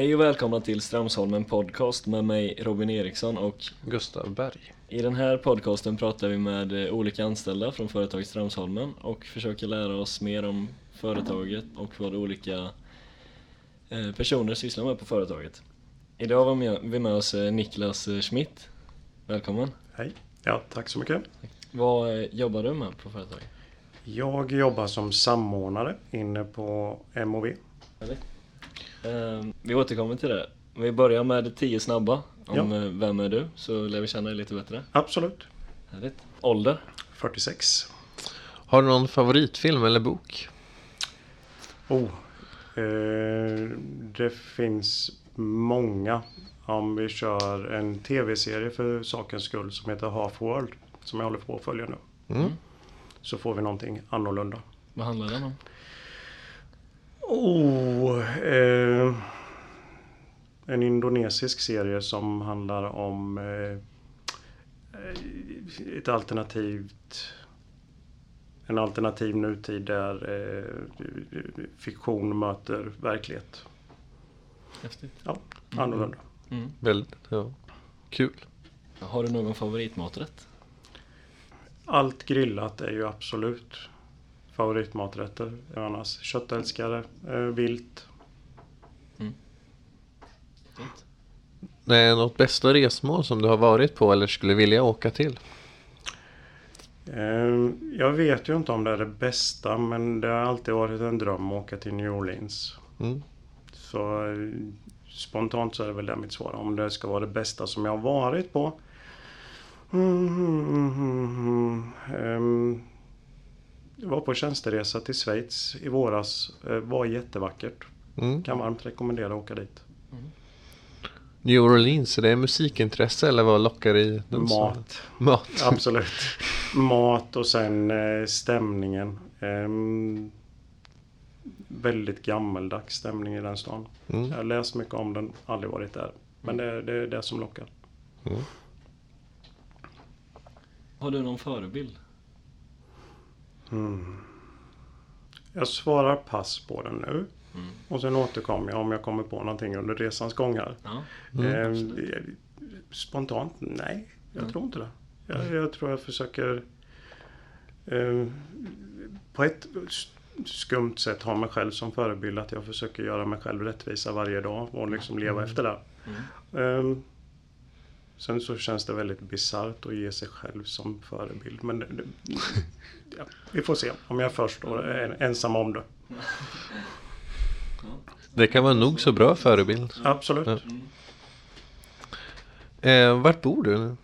Hej och välkomna till Strömsholmen podcast med mig Robin Eriksson och Gustav Berg. i den här podcasten pratar vi med eh, olika anställda från företaget Strömsholmen och försöker lära oss mer om företaget och vad olika eh, personer sysslar med på företaget. Idag har vi med- oss eh, Niklas Schmidt. Välkommen! Hej. Ja, tack så mycket. Vad jobbar du med på företaget? Jag jobbar som samordnare inne på MOV. Eh, Vi återkommer till det. Vi börjar med tio snabba om Ja. eh, vem är du, så lär vi känna dig lite bättre. Absolut. Härligt. Ålder? 46. Har du någon favoritfilm eller bok? Oh. Eh, det finns många. Om vi kör en tv-serie för sakens skull som heter Half World. Som jag håller på att följa nu. Mm. Så får vi någonting annorlunda. Vad handlar den om? Oh, eh, en indonesisk serie som handlar om eh, ett alternativt en alternativ nutid där eh, fiktion möter verklighet. Häftigt. Ja, annorlunda. Mm. Väldigt, ja. Kul. Har du någon favoritmaträtt? Allt grillat är ju absolut favoritmaträtter. Annars köttälskare, eh, vilt. Fint. Nej, något bästa resmål som du har varit på eller skulle vilja åka till? Eh, Jag vet ju inte om det är det bästa men det har alltid varit en dröm att åka till New Orleans. Mm. Så eh, spontant så är det väl det mitt svar. Om det ska vara det bästa som jag har varit på. Mm, mm, mm, mm. Ehm, Jag var på tjänsteresa till Schweiz i våras. Eh, var jättevackert. Mm. Kan varmt rekommendera att åka dit. New Orleans, är det musikintresse eller vad lockar i den staden? Mat. Mat. Absolut. Mat och sen eh, stämningen. Ehm, väldigt gammeldags stämning i den stan. Mm. Jag har läst mycket om den, aldrig varit där. Men det, det är det som lockar. Mm. Har du någon förebild? Mm. Jag svarar pass på den nu. Mm. Och sen återkommer jag om jag kommer på någonting under resans gång här. Ja. Mm. Ehm, spontant? Nej, jag Mm. tror inte det. Jag, jag tror jag försöker ehm, på ett skumt sätt ha mig själv som förebild. Att jag försöker göra mig själv rättvisa varje dag och liksom leva efter det. Mm. Sen så känns det väldigt bisarrt att ge sig själv som förebild. Men det, det, ja, vi får se om jag först står en, ensam om det. Det kan vara nog så bra förebild. Absolut. Ja. Eh, vart bor du nu?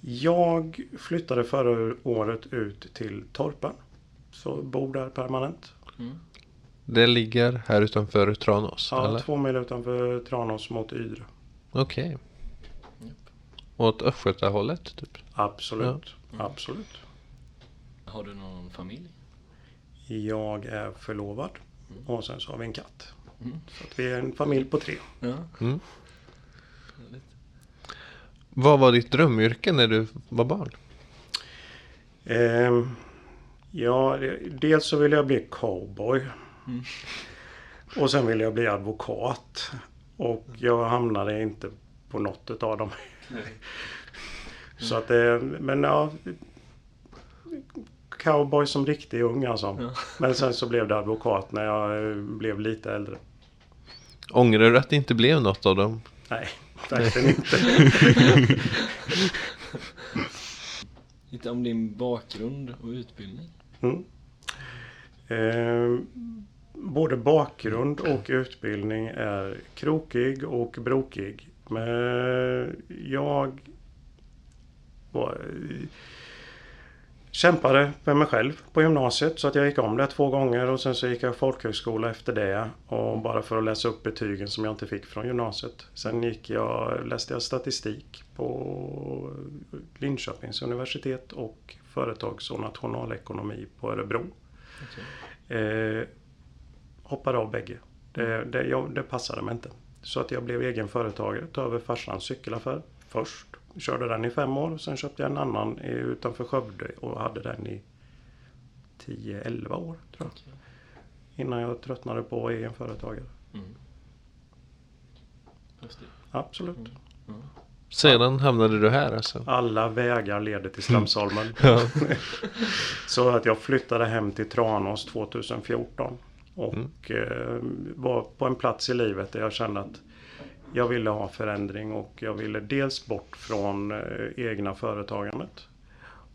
Jag flyttade förra året ut till Torpen. Så bor där permanent. Mm. Det ligger här utanför Tranås, Ja, eller? två mil utanför Tranås mot Ydre. Okej. Japp. Åt Östgötahållet, typ? Absolut. Ja. Absolut. Har du någon familj? Jag är förlovad. Och sen så har vi en katt. Mm. Så att vi är en familj på tre. Ja. Mm. Vad var ditt drömyrke när du var barn? Ehm, ja, dels så vill jag bli cowboy. Mm. Och sen vill jag bli advokat. Och jag hamnade inte på något av dem. Så att det, men ja. Cowboy som riktig ung alltså. Ja. Men sen så blev det advokat när jag eh, blev lite äldre. Ångrar du att det inte blev något av dem? Nej, verkligen inte. Lite om din bakgrund och utbildning. Mm. Eh, både bakgrund och utbildning är krokig och brokig. Men jag var, kämpade med mig själv på gymnasiet så att jag gick om det två gånger och sen så gick jag folkhögskola efter det. Och bara för att läsa upp betygen som jag inte fick från gymnasiet. Sen gick jag, läste jag statistik på Linköpings universitet och företags och nationalekonomi på Örebro. Okej. Eh, hoppade av bägge. Det, det, jag, det passade mig inte. Så att jag blev egen företagare, tog över farsans cykelaffär först. Körde den i fem år, sen köpte jag en annan i- utanför Skövde och hade den i 10-11 år tror jag. Okej. Innan jag tröttnade på att vara egen företagare. Mm. Absolut. Sedan hamnade du här alltså? Alla vägar leder till Strömsholmen. Ja. Så att jag flyttade hem till Tranås 2014. Och eh, var på en plats i livet där jag kände att jag ville ha förändring och jag ville dels bort från eh, egna företagandet.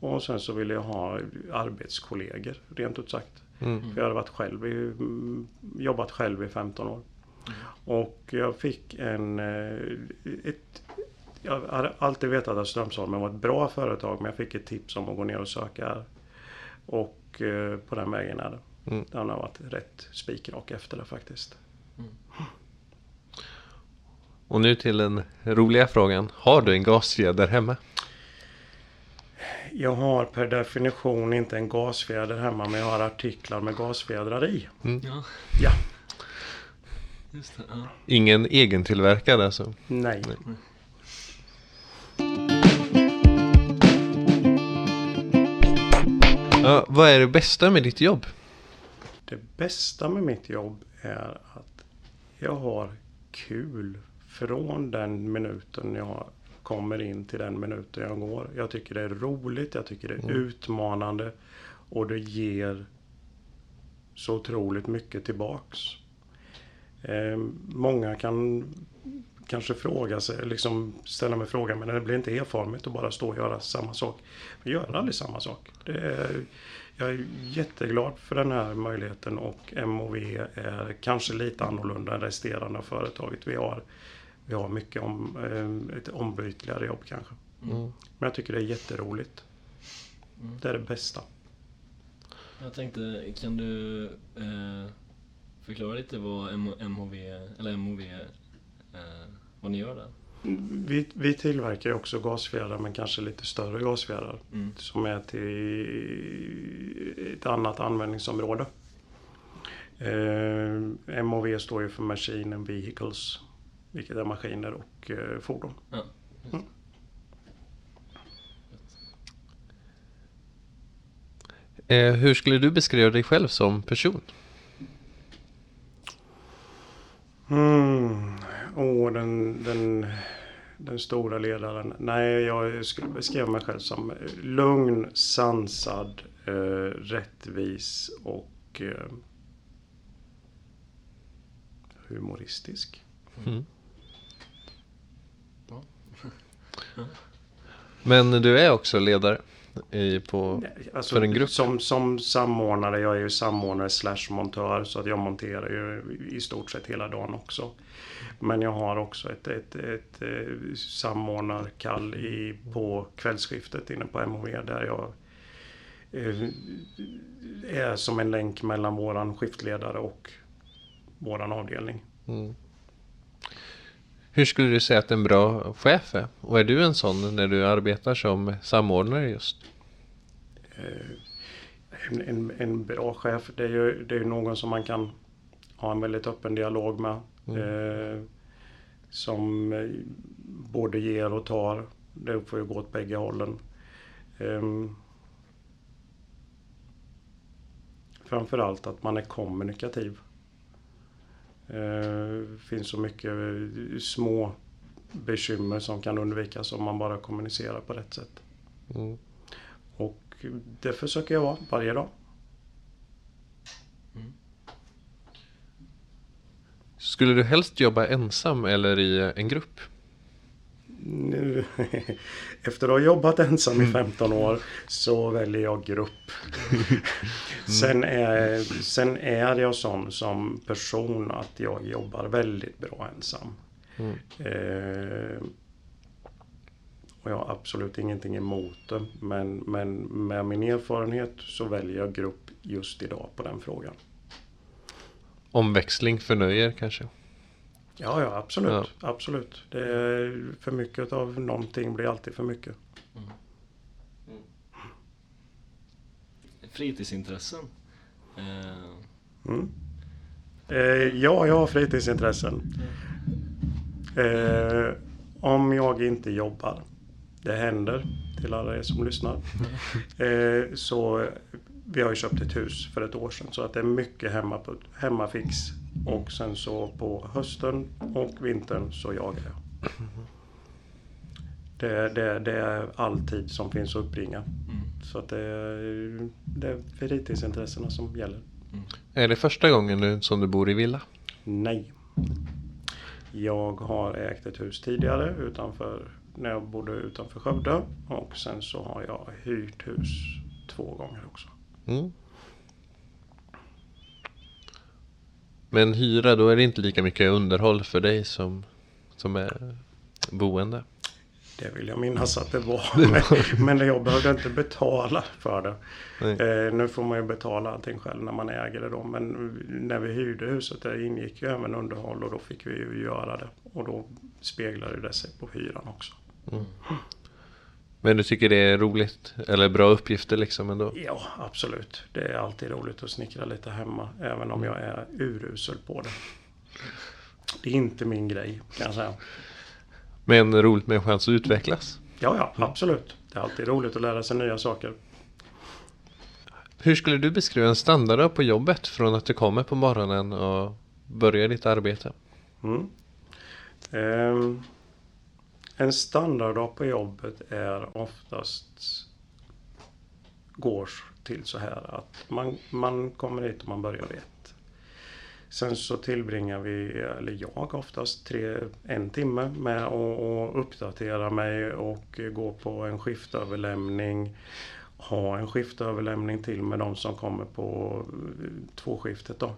Och sen så ville jag ha arbetskollegor, rent ut sagt. Mm. För jag hade varit själv i, mm, jobbat själv i 15 år. Och jag fick en... eh, Ett, jag hade alltid vetat att Strömsholmen var ett bra företag men jag fick ett tips om att gå ner och söka här. Och på den vägen är det. Mm. Den har varit rätt spikrak efter det faktiskt. Och nu till den roliga frågan. Har du en gasfjäder hemma? Jag har per definition inte en gasfjäder hemma men jag har artiklar med gasfjädrar i. Ja, Ja, just det. Ja. Ingen egentillverkad alltså? nej. Ja, vad är det bästa med ditt jobb? Det bästa med mitt jobb är att jag har kul från den minuten jag kommer in till den minuten jag går. Jag tycker det är roligt, jag tycker det är utmanande och det ger så otroligt mycket tillbaks. Eh, många kan kanske fråga sig, liksom ställa mig frågan, men det blir inte erfarenhet att bara stå och göra samma sak. Men gör aldrig samma sak. Det är, jag är jätteglad för den här möjligheten och MOV är kanske lite annorlunda än resterande av företaget. Vi har, vi har mycket om, eh, ett ombytligare jobb kanske. Mm. Men jag tycker det är jätteroligt. Det är det bästa. Jag tänkte, kan du eh, förklara lite vad MHV, eller MOV, eh, vad ni gör där? Vi, vi tillverkar ju också gasfjädrar men kanske lite större gasfjädrar. Mm. Som är till ett annat användningsområde. Eh, MOV står ju för Machine and Vehicles. Vilket är maskiner och eh, fordon. Ja. Eh, hur skulle du beskriva dig själv som person? Mm. Åh, den, den, den stora ledaren. Nej, jag skulle beskriva mig själv som lugn, sansad, eh, rättvis och eh, humoristisk. Mm. Men du är också ledare i, på... Alltså, För en grupp? Som, som samordnare, jag är ju samordnare slash montör så att jag monterar ju i stort sett hela dagen också. Men jag har också ett, ett, ett, eh, samordnarkall i, på kvällsskiftet inne på MHV där jag eh, är som en länk mellan våran skiftledare och våran avdelning. Mm. Hur skulle du säga att en bra chef är? Och är du en sån när du arbetar som samordnare just? En, en, en bra chef, det är ju det är någon som man kan ha en väldigt öppen dialog med. Eh, som eh, både ger och tar. Det får ju gå åt bägge hållen. Eh, framförallt att man är kommunikativ. Eh, finns så mycket eh, små bekymmer som kan undvikas om man bara kommunicerar på rätt sätt. Mm. Och det försöker jag vara varje dag. Skulle du helst jobba ensam eller i en grupp? Nu, efter att ha jobbat ensam i 15 år så väljer jag grupp. sen, är, sen är jag sån som person att jag jobbar väldigt bra ensam. Mm. Eh, och jag har absolut ingenting emot det. Men, men med min erfarenhet så väljer jag grupp just idag på den frågan. Omväxling förnöjer kanske? Ja, ja absolut. Ja. absolut. Det är för mycket av någonting blir alltid för mycket. Fritidsintressen? Eh, Mm. Eh, ja, jag har fritidsintressen. Eh, om jag inte jobbar, det händer till alla er som lyssnar. Eh, så vi har ju köpt ett hus för ett år sedan så att det är mycket hemma på, hemmafix Och sen så på hösten och vintern så jagar jag. Det, det, det är all tid som finns att uppbringa. Så att det, det är fritidsintressena som gäller. Är det första gången nu som du bor i villa? Nej. Jag har ägt ett hus tidigare utanför, när jag bodde utanför Skövde. Och sen så har jag hyrt hus två gånger också. Mm. Men hyra, då är det inte lika mycket underhåll för dig som, som är boende. Det vill jag minnas att det var. Men, men jag behövde inte betala för det. Eh, nu får man ju betala allting själv när man äger det då. Men när vi hyrde huset där ingick ju även underhåll och då fick vi ju göra det. Och då speglade det sig på hyran också. Men du tycker det är roligt? Eller bra uppgifter liksom ändå? Ja, absolut. Det är alltid roligt att snickra lite hemma. Även om jag är urusel på det. Det är inte min grej kan jag säga. Men roligt med en chans att utvecklas. Ja, ja, absolut. Det är alltid roligt att lära sig nya saker. Hur skulle du beskriva en standarddag på jobbet från att du kommer på morgonen och börjar ditt arbete? Mm. Ehm, en standarddag på jobbet är oftast går till så här att man, man kommer hit och man börjar vid ett. Sen så tillbringar vi, eller jag oftast, tre, en timme med att uppdatera mig och gå på en skiftöverlämning. Ha en skiftöverlämning till med de som kommer på tvåskiftet då.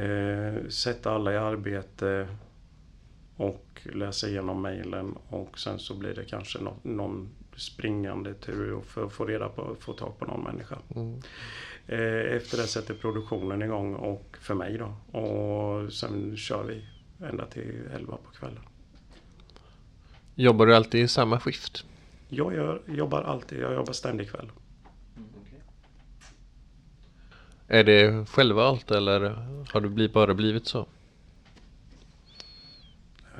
Eh, sätta alla i arbete och läsa igenom mejlen och sen så blir det kanske nå- någon springande tur för att få reda på, få tag på någon människa. Mm. Eh, efter det sätter produktionen igång och för mig då. Och sen kör vi ända till 11 på kvällen. Jobbar du alltid i samma skift? Jag gör, jobbar alltid, jag jobbar ständig kväll. Är det självvalt eller har det bara blivit så?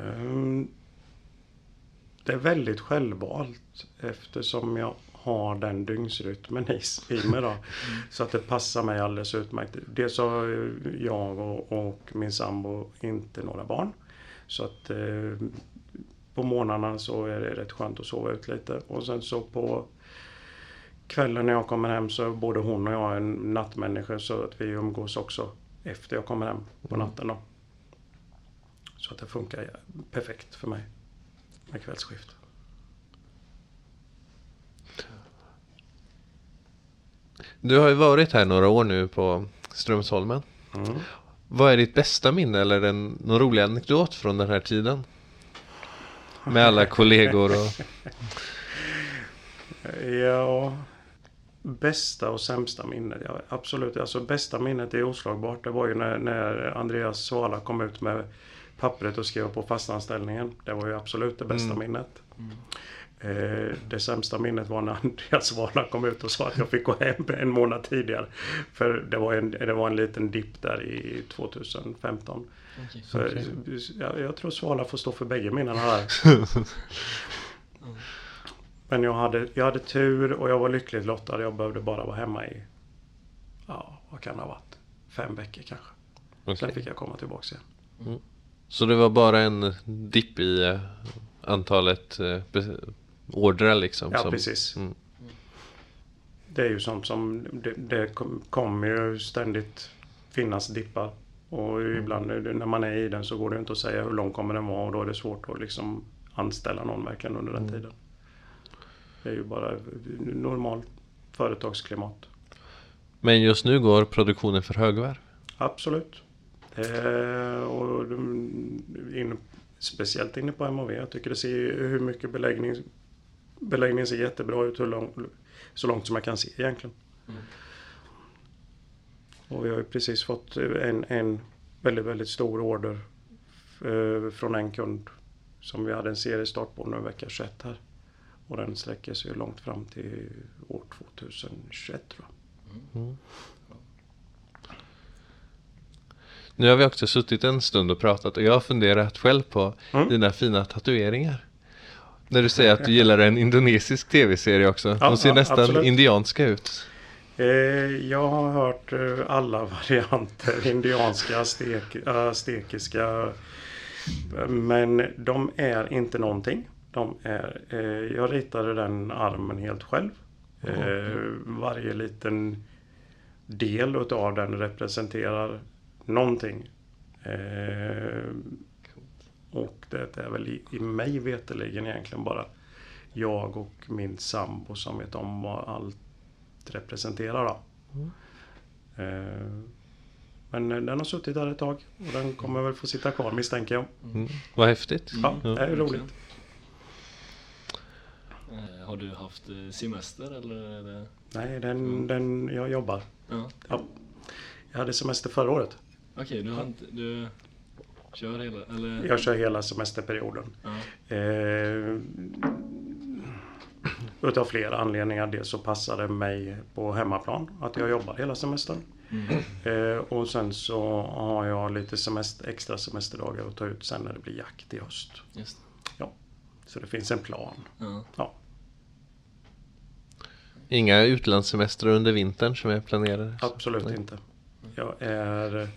Ehm, Det är väldigt självvalt eftersom jag har den dygnsrytmen i, i mig då. Så att det passar mig alldeles utmärkt. Dels har jag och, och min sambo inte några barn. Så att eh, på morgnarna så är det rätt skönt att sova ut lite. Och sen så på kvällen när jag kommer hem så är både hon och jag en nattmänniska så att vi umgås också efter jag kommer hem på natten då. Så att det funkar perfekt för mig med kvällsskift. Du har ju varit här några år nu på Strömsholmen. Mm. Vad är ditt bästa minne eller en, någon rolig anekdot från den här tiden? Med alla kollegor och... Ja, bästa och sämsta minnet. Ja, absolut, alltså bästa minnet är oslagbart. Det var ju när, när Andreas Svala kom ut med pappret och skrev på fastanställningen. Det var ju absolut det bästa Mm. minnet. Eh, det sämsta minnet var när Andreas Svala kom ut och sa att jag fick gå hem en månad tidigare. För det var en, det var en liten dipp där i 2015. Okej. Så, jag, jag tror Svala får stå för bägge minnen här. Men jag hade, jag hade tur och jag var lyckligt lottad. Jag behövde bara vara hemma i, ja vad kan det ha varit? Fem veckor kanske. Sen Okej. fick jag komma tillbaka igen. Så det var bara en dipp i eh, antalet eh, ordrar liksom? Ja som, precis. Mm. Det är ju sånt som, det, det kom- kommer ju ständigt finnas dippar. Och ibland är det- när man är i den så går det inte att säga hur lång kommer den vara och då är det svårt att liksom anställa någon verkligen under den tiden. Det är ju bara normalt företagsklimat. Men just nu går produktionen för högvarv? Absolut. Eh, och in, speciellt inne på MHV. Jag tycker det ser hur mycket beläggning Beläggningen ser jättebra ut hur lång, så långt som jag kan se egentligen. Och vi har ju precis fått en, en väldigt, väldigt stor order eh, från en kund som vi hade en seriestart på nu vecka 21 här. Och den sträcker sig långt fram till år 2021 tror jag. Nu har vi också suttit en stund och pratat och jag har funderat själv på Mm. dina fina tatueringar. När du säger att du gillar en indonesisk tv-serie också. Ja, De ser ja, nästan absolut. indianska ut. Eh, jag har hört eh, alla varianter. Indianska, stek, aztekiska. Men de är inte någonting. De är, eh, jag ritade den armen helt själv. Varje liten del utav den representerar någonting. Eh, och det är väl i, i mig veterligen egentligen bara jag och min sambo som vet om vad allt representerar. Då. Eh, men den har suttit där ett tag och den kommer väl få sitta kvar misstänker jag. Mm. Vad häftigt. Ja, det är roligt. Eh, Har du haft eh, semester eller? Är det... Nej, den, den, jag jobbar. Ja. Ja. Jag hade semester förra året. Okej, du inte... Du kör hela... Eller? Jag kör hela semesterperioden. Ja. Eh, utav flera anledningar. Dels så passar det mig på hemmaplan att jag jobbar hela semestern. Mm. Eh, och sen så har jag lite semester, extra semesterdagar att ta ut sen när det blir jakt i höst. Just Så det finns en plan. ja. Ja, Inga utlandssemestrar under vintern som är planerade? absolut Nej. inte. Jag är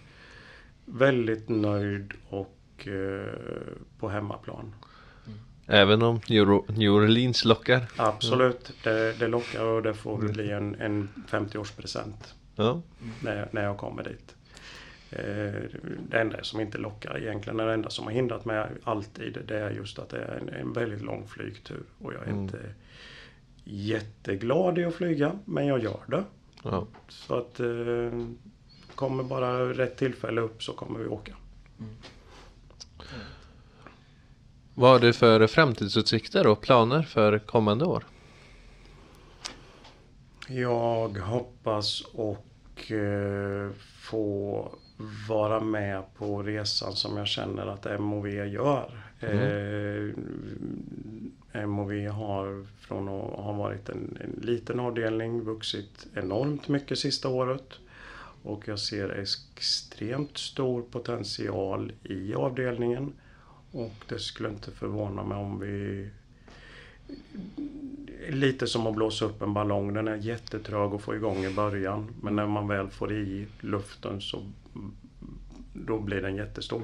väldigt nöjd och eh, på hemmaplan. Även om New Orleans lockar? Absolut, det, det lockar och det får bli en, en 50-årspresent Ja. när, jag- när jag kommer dit. Eh, Det enda som inte lockar egentligen, det enda som har hindrat mig alltid, det är just att det är en, en väldigt lång flygtur. Och jag är Mm. inte jätteglad i att flyga, men jag gör det. ja. Så att eh, kommer bara rätt tillfälle upp så kommer vi åka. Vad har du för framtidsutsikter och planer för kommande år? Jag hoppas och eh, få vara med på resan som jag känner att MOV gör. Eh, MOV har från att ha varit en, en liten avdelning vuxit enormt mycket sista året. Och jag ser extremt stor potential i avdelningen. Och det skulle inte förvåna mig om vi Lite som att blåsa upp en ballong. Den är jättetrög att få igång i början. Men när man väl får i luften så då blir den jättestor.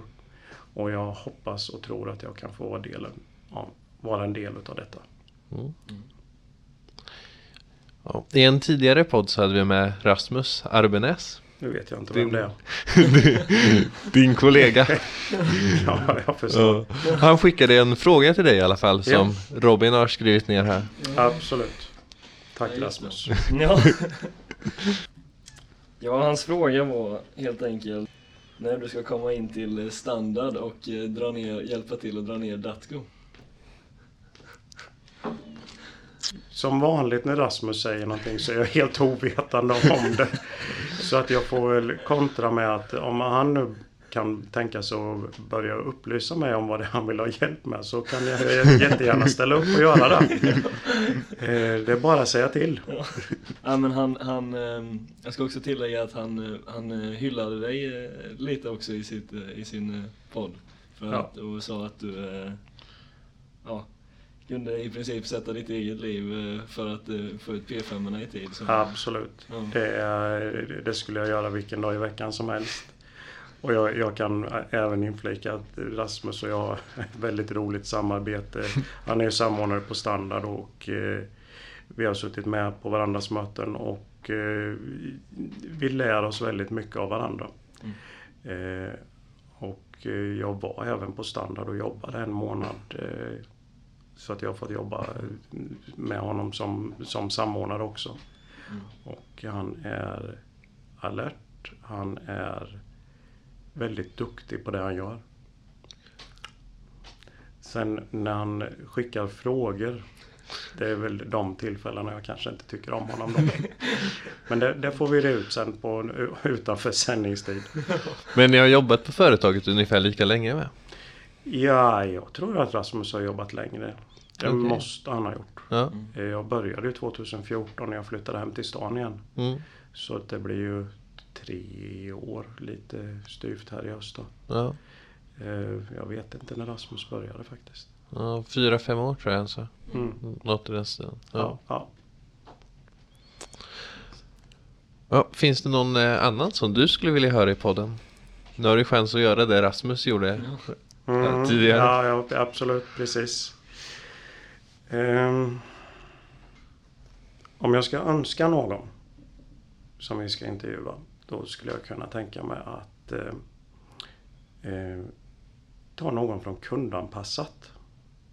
Och jag hoppas och tror att jag kan få vara, delen, ja, vara en del utav detta. Mm. Ja. I en tidigare podd så hade vi med Rasmus Arbenäs. Nu vet jag inte vem Din- det är. Din kollega. Ja, jag förstår. Ja. Han skickade en fråga till dig i alla fall som Robin har skrivit ner här. Absolut. Tack Ja, Rasmus. Ja. ja, hans fråga var helt enkelt när du ska komma in till standard och eh, dra ner, hjälpa till att dra ner Datgo. Som vanligt när Rasmus säger någonting så är jag helt ovetande om det. Så att jag får väl kontra med att om han nu kan tänka sig att börja upplysa mig om vad det är han vill ha hjälp med så kan jag jättegärna ställa upp och göra det. Eh, Det är bara att säga till. Ja, men han, han, ehm, jag ska också tillägga att han, eh, han eh, hyllade dig lite också i, sitt, i sin podd. För Ja. att, och sa att du ja, kunde i princip sätta ditt eget liv eh, för att eh, få ut P5 i tid. Så, Absolut. Ja. Det, det skulle jag göra vilken dag i veckan som helst. Och jag, jag kan även inflika att Rasmus och jag har ett väldigt roligt samarbete. Han är ju samordnare på standard och eh, vi har suttit med på varandras möten och vi lär oss väldigt mycket av varandra. Eh, och jag var även på standard och jobbade en månad. Så att jag har fått jobba med honom som, som samordnare också. Och han är alert. Han är väldigt duktig på det han gör. Sen när han skickar frågor. Det är väl de tillfällena jag kanske inte tycker om honom då. Men det, det får vi reda ut sen på, utanför sändningstid. Men ni har jobbat på företaget ungefär lika länge med? Ja, jag tror att Rasmus har jobbat längre. Det Okej. måste han ha gjort. Ja. Eh, Jag började ju 2014 när jag flyttade hem till stan igen. Mm. Så att det blir ju tre år lite styvt här i höst då. Ja. Eh, Jag vet inte när Rasmus började faktiskt. ja. Fyra, fem år tror jag alltså. Mm. Något i den stilen. Ja. Ja. Ja. Ja, finns det någon eh, annan som du skulle vilja höra i podden? Nu har du chans att göra det Rasmus gjorde. Mm, tidigare. Ja, ja, absolut, precis. Ehm, om jag ska önska någon som vi ska intervjua, då skulle jag kunna tänka mig att eh, eh, ta någon från kundanpassat.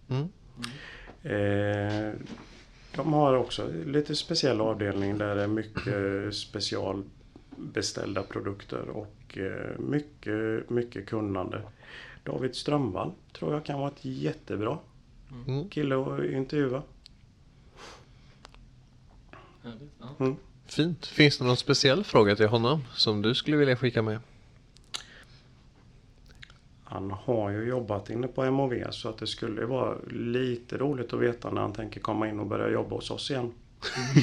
Mm. Eh, de har också lite speciell avdelning där det är mycket specialbeställda produkter och eh, mycket, mycket kunnande. David Strömvall tror jag kan vara ett jättebra Mm. kille att intervjua. Mm. Fint. Finns det någon speciell fråga till honom som du skulle vilja skicka med? Han har ju jobbat inne på MOV så att det skulle vara lite roligt att veta när han tänker komma in och börja jobba hos oss igen.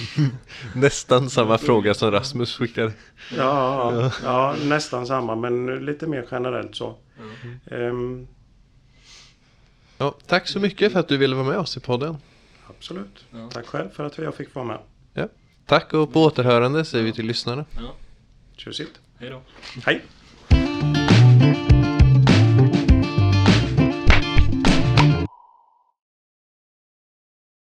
Nästan samma fråga som Rasmus skickade. Ja, ja, ja nästan samma men lite mer generellt så. Ehm, Ja, tack så mycket för att du ville vara med oss i podden. absolut. Ja. Tack själv för att jag fick vara med. Ja. Tack och på återhörande säger vi till lyssnarna. ja. Tjusigt. Hej då. Hej!